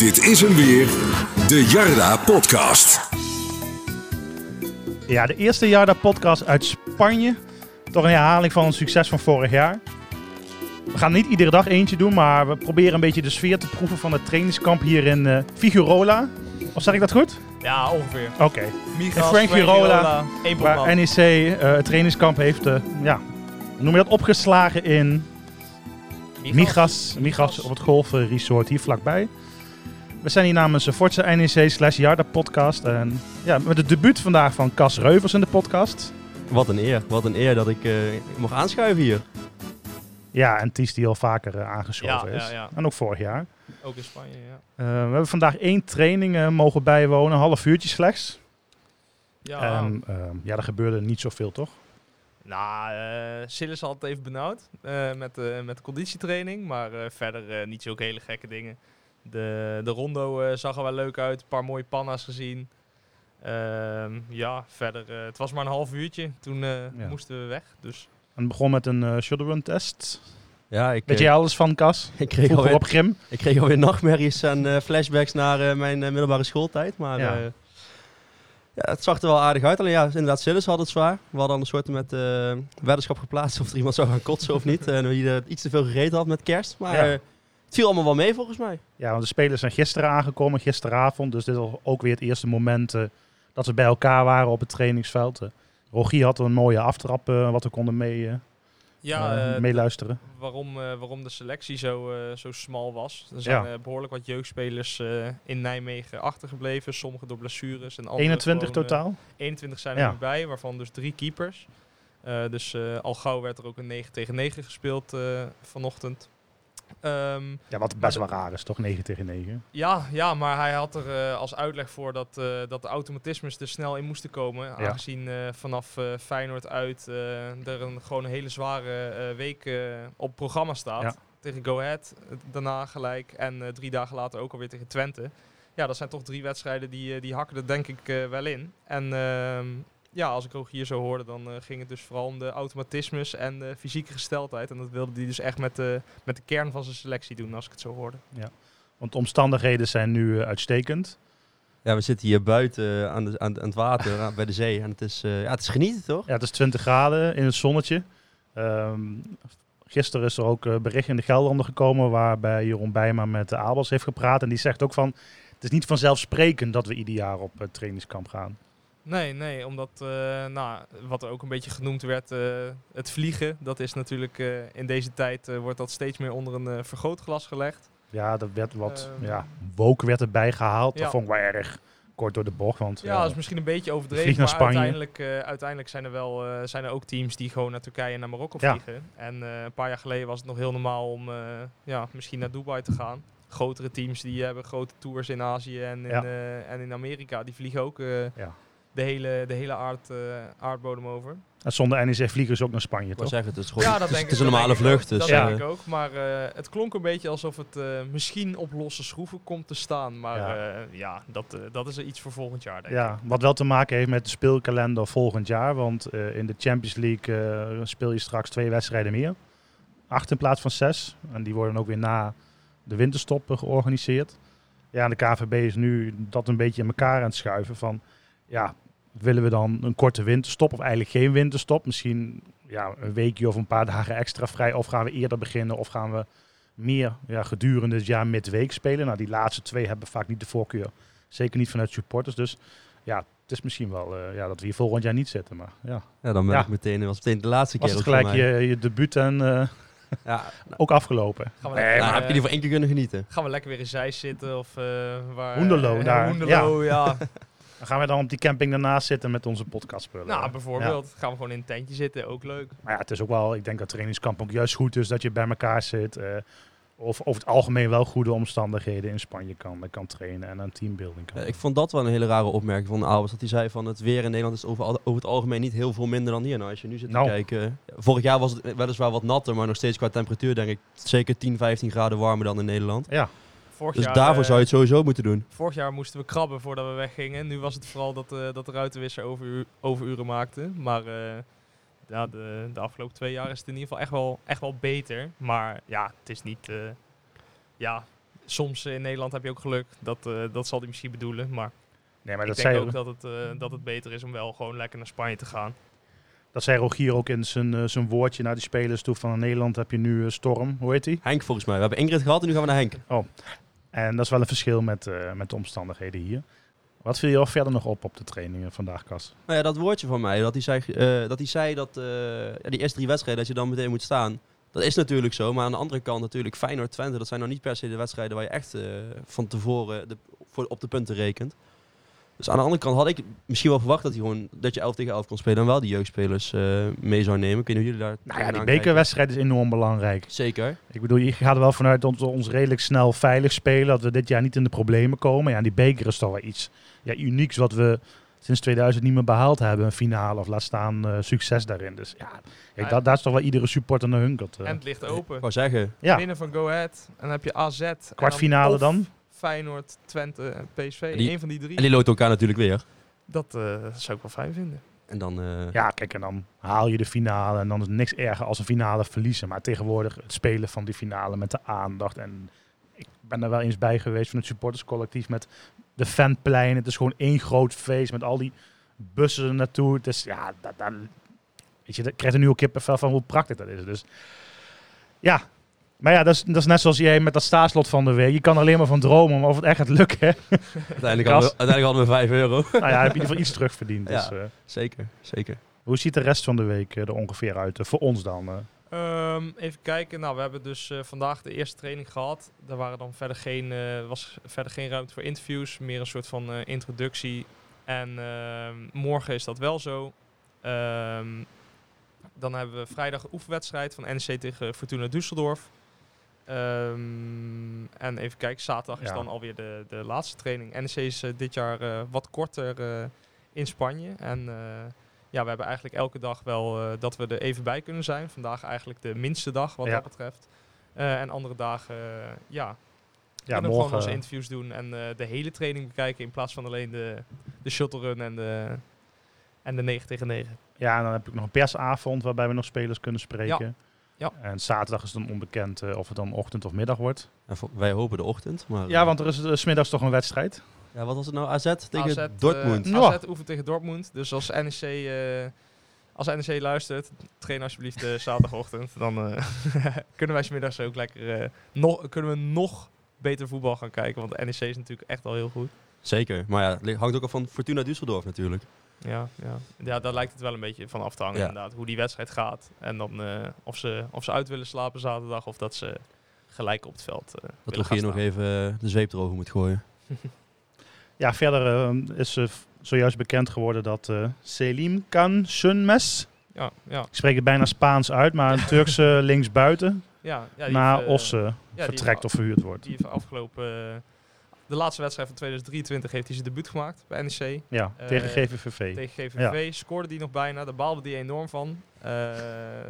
Dit is hem weer, de Jarda Podcast. Ja, de eerste Jarda podcast uit Spanje. Toch een herhaling van een succes van vorig jaar. We gaan niet iedere dag eentje doen, maar we proberen een beetje de sfeer te proeven van het trainingskamp hier in eh Figuerola. Of zeg ik dat goed? Ja, ongeveer. Oké. Migras, Frank één Waar. NEC eh, het trainingskamp heeft, eh, ja, hoe noem je dat, opgeslagen in Migras, Migras op het golfresort hier vlakbij. We zijn hier namens de Forza NEC slash Jarda podcast. En ja, met het debuut vandaag van Cas Reuvers in de podcast. Wat een eer. Wat een eer dat ik eh, mocht aanschuiven hier. Ja, en Ties die al vaker eh, aangeschoven Ja, is. ja, ja. En ook vorig jaar. Ook in Spanje, ja. Eh, we hebben vandaag één training eh, mogen bijwonen, een half uurtje slechts. Ja, En ehm, ja, er gebeurde niet zoveel, toch? nou, eh Sillis had het even benauwd eh, met, de met de conditietraining. Maar eh, verder eh, niet zulke hele gekke dingen. De, de rondo eh, zag er wel leuk uit. Een paar mooie panna's gezien. Ehm, ja, verder. eh, het was maar een half uurtje. Toen eh, Ja. moesten we weg. Dus En het begon met een uh, shotgun test. Ja, ik, Weet jij alles van, Cas? ik, kreeg alweer, op Grim. ik kreeg alweer nachtmerries en eh, flashbacks naar eh, mijn middelbare schooltijd. Maar Ja. ja. ja, het zag er wel aardig uit. Alleen ja, inderdaad, Sillis had het zwaar. We hadden een soort met eh, weddenschap geplaatst of er iemand zou gaan kotsen of niet. En wie er iets te veel gegeten had met kerst. Maar Ja. Het viel allemaal wel mee volgens mij. Ja, want de spelers zijn gisteren aangekomen, gisteravond. Dus dit is ook weer het eerste moment eh, dat ze bij elkaar waren op het trainingsveld. Eh, Rogier had een mooie aftrap eh, wat we konden mee, ja, meeluisteren. waarom, eh, waarom de selectie zo, eh, zo smal was. Er zijn Ja. eh, behoorlijk wat jeugdspelers eh, in Nijmegen achtergebleven. Sommigen door blessures en andere 21 gewoon, eh, totaal. 21 zijn er Ja. nu bij, waarvan dus drie keepers. Eh, dus eh, al gauw werd er ook een 9 tegen 9 gespeeld eh, vanochtend. Ehm, Ja, wat best wel raar is, toch? 9 tegen 9. ja, ja, maar hij had er eh, als uitleg voor dat, eh, dat de automatismes er snel in moesten komen. Aangezien eh, vanaf Feyenoord uit er een, gewoon een hele zware week op programma staat. Ja. Tegen Go Ahead, daarna gelijk. En drie dagen later ook alweer tegen Twente. Ja, dat zijn toch drie wedstrijden die, die hakken er denk ik wel in. En ehm, ja, als ik ook hier zo hoorde, dan eh, ging het dus vooral om de automatismes en de fysieke gesteldheid. En dat wilde hij dus echt met de, met de kern van zijn selectie doen, als ik het zo hoorde. Want de omstandigheden zijn nu eh, uitstekend. Ja, we zitten hier buiten aan, de, aan, aan het water, aan- bij de zee. En het is, eh, ja, het is genieten, toch? Ja, het is 20 graden in het zonnetje. Ehm, gisteren is er ook eh, bericht in de Gelderlander gekomen waarbij Jeroen Bijma met de Abels heeft gepraat. En die zegt ook van, het is niet vanzelfsprekend dat we ieder jaar op het trainingskamp gaan. Nee, nee, omdat, eh, nou, wat er ook een beetje genoemd werd, eh, het vliegen, dat is natuurlijk eh, in deze tijd, wordt dat steeds meer onder een vergrootglas gelegd. Ja, er werd wat, Ehm. ja, woke werd erbij gehaald. Ja. Dat vond ik wel erg kort door de bocht. Want, Ja, dat is misschien een beetje overdreven, maar Spanje. uiteindelijk, uiteindelijk zijn er wel zijn er ook teams die gewoon naar Turkije en naar Marokko Ja. vliegen. En een paar jaar geleden was het nog heel normaal om ja, misschien naar Dubai te gaan. Grotere teams die hebben grote tours in Azië en in, Ja. en in Amerika. Die vliegen ook Ja. De hele, de hele aard, eh, aardbodem over. En zonder NEC vliegen ze ook naar Spanje, toch? zeggen, het is gewoon Ja, het dat is, denk het is een normale vlucht. Dus, dat ja. denk ik ook. Maar eh, het klonk een beetje alsof het eh, misschien op losse schroeven komt te staan. Maar Ja. ja, ja dat, eh, dat is er iets voor volgend jaar, denk Ja, ik. wat wel te maken heeft met de speelkalender volgend jaar. Want eh, in de Champions League eh, speel je straks twee wedstrijden meer. Acht in plaats van zes. En die worden ook weer na de winterstop eh, georganiseerd. Ja, en de KVB is nu dat een beetje in elkaar aan het schuiven. Van, ja, willen we dan een korte winterstop of eigenlijk geen winterstop? Misschien ja, een weekje of een paar dagen extra vrij. Of gaan we eerder beginnen of gaan we meer ja, gedurende het jaar midweek spelen? Nou, die laatste twee hebben vaak niet de voorkeur. Zeker niet vanuit supporters. Dus ja, het is misschien wel eh, ja, dat we hier volgend jaar niet zitten. Maar ja, ja, dan merk Ja. ik meteen, was meteen de laatste was keer het ook voor gelijk je, je debuut en eh, Ja, ook afgelopen. Gaan we lekker, nou, eh, heb je die voor één keer kunnen genieten? gaan we lekker weer in Zeist zitten of eh waar... Hoenderloo, eh, daar. Hoenderloo, ja. Dan gaan we dan op die camping daarnaast zitten met onze podcastspullen. nou, bijvoorbeeld. Gaan we gewoon in een tentje zitten, ook leuk. Maar ja, het is ook wel, ik denk dat trainingskamp ook juist goed is dat je bij elkaar zit. eh, of over het algemeen wel goede omstandigheden in Spanje kan, kan trainen en aan teambuilding kan. Ja, ik vond dat wel een hele rare opmerking van Albers. Dat hij zei van het weer in Nederland is over, over het algemeen niet heel veel minder dan hier. Nou, als je nu zit Nou. te kijken. Vorig jaar was het weliswaar wat natter, maar nog steeds qua temperatuur denk ik zeker 10, 15 graden warmer dan in Nederland. ja, Vorig Dus jaar, daarvoor eh, zou je het sowieso moeten doen. Vorig jaar moesten we krabben voordat we weggingen. Nu was het vooral dat, eh, dat de ruitenwisser overuur, overuren maakte. Maar eh, ja, de, de afgelopen twee jaar is het in ieder geval echt wel, echt wel beter. Maar ja, het is niet... eh, ja, soms in Nederland heb je ook geluk. Dat, eh, dat zal hij misschien bedoelen. Maar Nee, maar ik dat denk zei, ook dat het, eh, dat het beter is om wel gewoon lekker naar Spanje te gaan. dat zei Rogier ook in zijn, eh, zijn woordje naar die spelers toe. Van Nederland heb je nu eh, Storm, hoe heet die? Henk volgens mij. We hebben Ingrid gehad en nu gaan we naar Henk. En dat is wel een verschil met, eh, met de omstandigheden hier. Wat viel je verder nog op op de trainingen vandaag, Kas? Nou ja, dat woordje van mij, dat hij zei eh, dat, hij zei dat eh, ja, die eerste drie wedstrijden, dat je dan meteen moet staan. Dat is natuurlijk zo, maar aan de andere kant natuurlijk Feyenoord, Twente, dat zijn nou niet per se de wedstrijden waar je echt eh, van tevoren de, voor, op de punten rekent. Dus aan de andere kant had ik misschien wel verwacht dat, hij gewoon, dat je 11 tegen 11 kon spelen en wel die jeugdspelers eh, mee zou nemen. Kunnen jullie daar Nou ja, die bekerwedstrijd is enorm belangrijk. Zeker. Ik bedoel, je gaat er wel vanuit dat we ons redelijk snel veilig spelen. Dat we dit jaar niet in de problemen komen. Ja, en die beker is toch wel iets ja, unieks wat we sinds 2000 niet meer behaald hebben. Een finale of laat staan eh, succes daarin. Dus ja, kijk, Ja. dat, daar is toch wel iedere supporter naar hunkert. eh. En het ligt open. Ik wou zeggen, ja, Winnen van Go Ahead. En dan heb je AZ. kwartfinale of dan. Feyenoord, Twente en PSV. Die- Eén van die drie. en die loten elkaar natuurlijk weer. Dat eh, zou ik wel fijn vinden. En dan, eh, Ja, kijk, en dan haal je de finale. En dan is niks erger als een finale verliezen. Maar tegenwoordig het spelen van die finale met de aandacht. En ik ben er wel eens bij geweest van het supporterscollectief met de fanplein. Het is gewoon één groot feest met al die bussen er naartoe. Het is, ja, dat, dat, weet je, dat krijgt er nu ook kippenvel van hoe praktisch dat is. Dus ja, maar ja, dat is, dat is net zoals jij met dat staatslot van de week. Je kan alleen maar van dromen, maar of het echt gaat lukken. uiteindelijk, hadden we, uiteindelijk hadden we 5 euro. nou ja, heb je in ieder geval iets terugverdiend. Dus, Ja. eh, zeker, zeker. hoe ziet de rest van de week eh, er ongeveer uit? eh, voor ons dan? eh? Ehm, even kijken. Nou, we hebben dus eh, vandaag de eerste training gehad. Daar waren dan verder geen, eh, was verder geen ruimte voor interviews. Meer een soort van eh, introductie. En ehm, morgen is dat wel zo. Ehm, dan hebben we vrijdag een oefenwedstrijd van NEC tegen Fortuna Düsseldorf. Ehm, en even kijken, zaterdag is dan alweer de, de laatste training. NEC is eh, dit jaar eh, wat korter eh, in Spanje. En ja, we hebben eigenlijk elke dag wel dat we er even bij kunnen zijn. Vandaag eigenlijk de minste dag wat dat betreft. En andere dagen, ja, Ja, kunnen we gewoon onze interviews doen en de hele training bekijken in plaats van alleen de, de shuttle run en de, en de 9 tegen 9. Ja, en dan heb ik nog een persavond waarbij we nog spelers kunnen spreken. Ja. En zaterdag is dan onbekend eh, of het dan ochtend of middag wordt. En voor- wij hopen de ochtend. Maar, Ja, want er is uh, smiddags toch een wedstrijd. Ja, wat was het nou? AZ tegen AZ, eh, Dortmund. Ja. AZ oefent tegen Dortmund. Dus als NEC, eh, als NEC luistert, train alsjeblieft zaterdagochtend. Dan eh, kunnen wij 's middags ook lekker, eh, nog, kunnen we nog beter voetbal gaan kijken. Want NEC is natuurlijk echt al heel goed. Zeker. Maar ja, het hangt ook af van Fortuna Düsseldorf natuurlijk. Ja, ja. ja, daar lijkt het wel een beetje van af te hangen Ja. inderdaad. Hoe die wedstrijd gaat. En dan eh, of, ze, of ze uit willen slapen zaterdag of dat ze gelijk op het veld eh Dat gaan hier nog even eh, de zweep erover moet gooien. Ja, verder eh, is zojuist bekend geworden dat eh, Selim Kan Sunmes, Ja, ja, ik spreek het bijna Spaans uit, maar een Turkse linksbuiten, ja, ja, naar Osse vertrekt heeft- of verhuurd wordt. Die heeft afgelopen... de laatste wedstrijd van 2023 heeft hij zijn debuut gemaakt bij NEC. Ja, eh, tegen GVVV. Tegen GVV scoorde die nog bijna. Daar baalde die enorm van. Eh,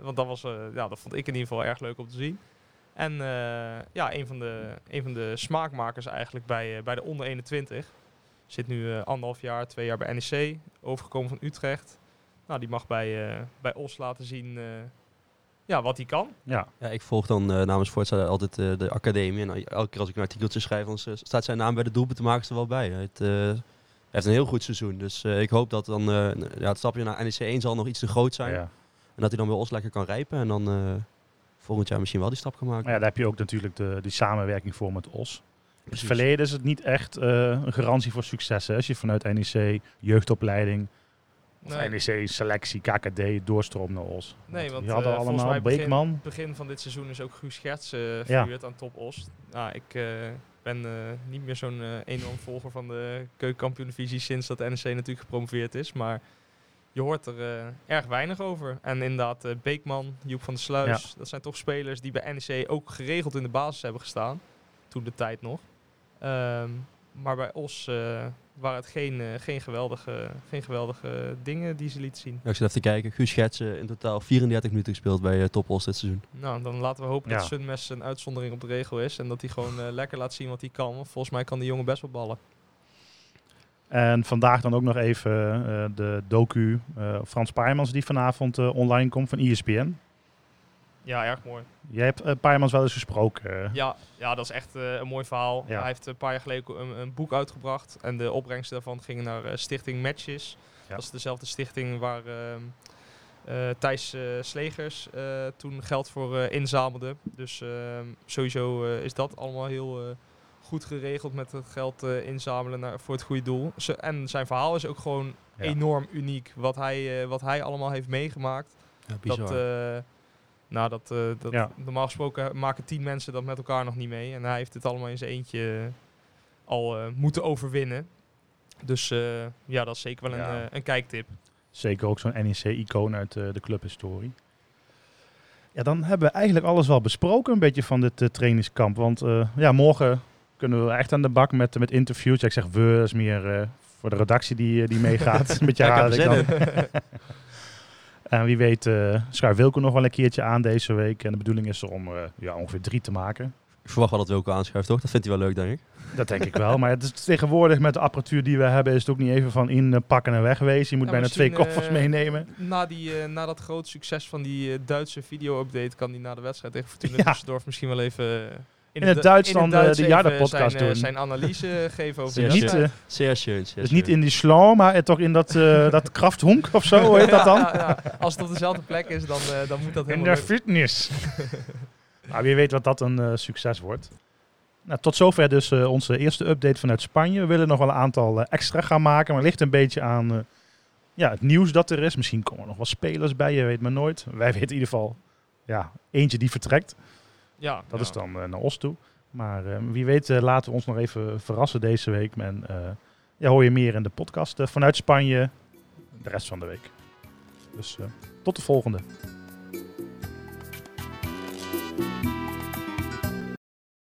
want dat, was, eh, ja, dat vond ik in ieder geval erg leuk om te zien. En ja, een van, de, een van de smaakmakers eigenlijk bij, bij de onder 21. Zit nu anderhalf jaar, twee jaar bij NEC. Overgekomen van Utrecht. Nou, die mag bij, bij Os laten zien ja, wat hij kan. Ja, Ja, ik volg dan eh, namens Forza altijd eh, de academie. En elke keer als ik een artikeltje schrijf, dan staat zijn naam bij de doelpuntenmakers er wel bij. Hij heeft, eh, hij heeft een heel goed seizoen. Dus eh, ik hoop dat dan eh, ja, het stapje naar NEC 1 zal nog iets te groot zijn. ja. En dat hij dan bij ons lekker kan rijpen. En dan eh, volgend jaar misschien wel die stap kan maken. Maar ja, daar heb je ook natuurlijk de, die samenwerking voor met Os. In het verleden is het niet echt eh, een garantie voor succes. Hè? Als je vanuit NEC, jeugdopleiding, Nee. NEC, selectie, KKD, doorstroomt naar Os. Nee, want die hadden eh, volgens allemaal mij begin, Beekman. begin van dit seizoen is ook Guus Gerts eh Ja. verhuurd aan Top Os. Nou, ik eh, ben niet meer zo'n enorm volger van de keukenkampioen-divisie sinds dat NEC natuurlijk gepromoveerd is. Maar je hoort er erg weinig over. En inderdaad, Beekman, Joep van der Sluis, dat zijn toch spelers die bij NEC ook geregeld in de basis hebben gestaan. Toen de tijd nog. Ehm, maar bij Os waren het geen, eh, geen, geweldige, geen geweldige dingen die ze lieten zien. Ja, ik zit even te kijken. Guus Schetsen in totaal 34 minuten gespeeld bij uh, Topos dit seizoen. Nou, dan laten we hopen Ja. dat Sunmes een uitzondering op de regel is. En dat hij gewoon eh, lekker laat zien wat hij kan. Want volgens mij kan die jongen best wel ballen. En vandaag dan ook nog even eh, de docu eh, Frans Paarmans die vanavond eh, online komt van ESPN. Ja, erg mooi. Jij hebt uh, Paarmans wel eens gesproken. Ja, ja, dat is echt eh, een mooi verhaal. Ja. Hij heeft een paar jaar geleden een, een boek uitgebracht. En de opbrengsten daarvan gingen naar eh, Stichting Matches. Ja. Dat is dezelfde stichting waar ehm, eh, Thijs Slegers eh, toen geld voor eh, inzamelde. Dus ehm, sowieso eh, is dat allemaal heel eh, goed geregeld met het geld eh, inzamelen naar, voor het goede doel. Ze- en zijn verhaal is ook gewoon Ja. enorm uniek. Wat hij, eh, wat hij allemaal heeft meegemaakt. Ja, bizar. Dat, eh, nou, dat, eh, dat, Ja. normaal gesproken maken tien mensen dat met elkaar nog niet mee. En hij heeft het allemaal in zijn eentje eh, al eh, moeten overwinnen. Dus eh, ja, dat is zeker wel Ja. een, eh, een kijktip. Zeker ook zo'n NEC-icoon uit eh, de clubhistorie. Ja, dan hebben we eigenlijk alles wel besproken, een beetje van dit eh, trainingskamp. Want eh, ja, morgen kunnen we echt aan de bak met, met interviews. Ja, ik zeg we, is meer eh, voor de redactie die, die meegaat. een beetje Ja, ik heb raar. zin dat ik dan- En wie weet eh schuift Wilco nog wel een keertje aan deze week. En de bedoeling is er om eh, ja, ongeveer drie te maken. Ik verwacht wel dat Wilco aanschuift, toch? Dat vindt hij wel leuk, denk ik. Dat denk ik wel. Maar het is tegenwoordig met de apparatuur die we hebben, is het ook niet even van inpakken en wegwezen. Je moet Ja, bijna twee koffers eh, meenemen. Na, die, eh, na dat grote succes van die eh, Duitse video-update kan hij na de wedstrijd tegen Fortuna Ja. Düsseldorf misschien wel even... eh, In het Du- Duits in dan, het eh, Duits de even Jarda-podcast zijn, eh, doen. zijn analyse geven over Ja, de niet, eh, Zeer schön, zeer dus niet in die slang, maar toch in dat, eh dat krafthonk of zo, hoe heet dat dan? Ja, ja, ja. Als het op dezelfde plek is, dan, eh, dan moet dat In helemaal de lukken. fitness. nou, wie weet wat dat een eh, succes wordt. Nou, tot zover dus eh, onze eerste update vanuit Spanje. We willen nog wel een aantal eh, extra gaan maken, maar het ligt een beetje aan eh, ja, het nieuws dat er is. Misschien komen er nog wel spelers bij, je weet maar nooit. Wij weten in ieder geval ja, eentje die vertrekt. Ja, Dat is dan eh, naar Os toe. Maar eh, wie weet eh, laten we ons nog even verrassen deze week. En ja, hoor je meer in de podcast vanuit Spanje de rest van de week. Dus tot de volgende.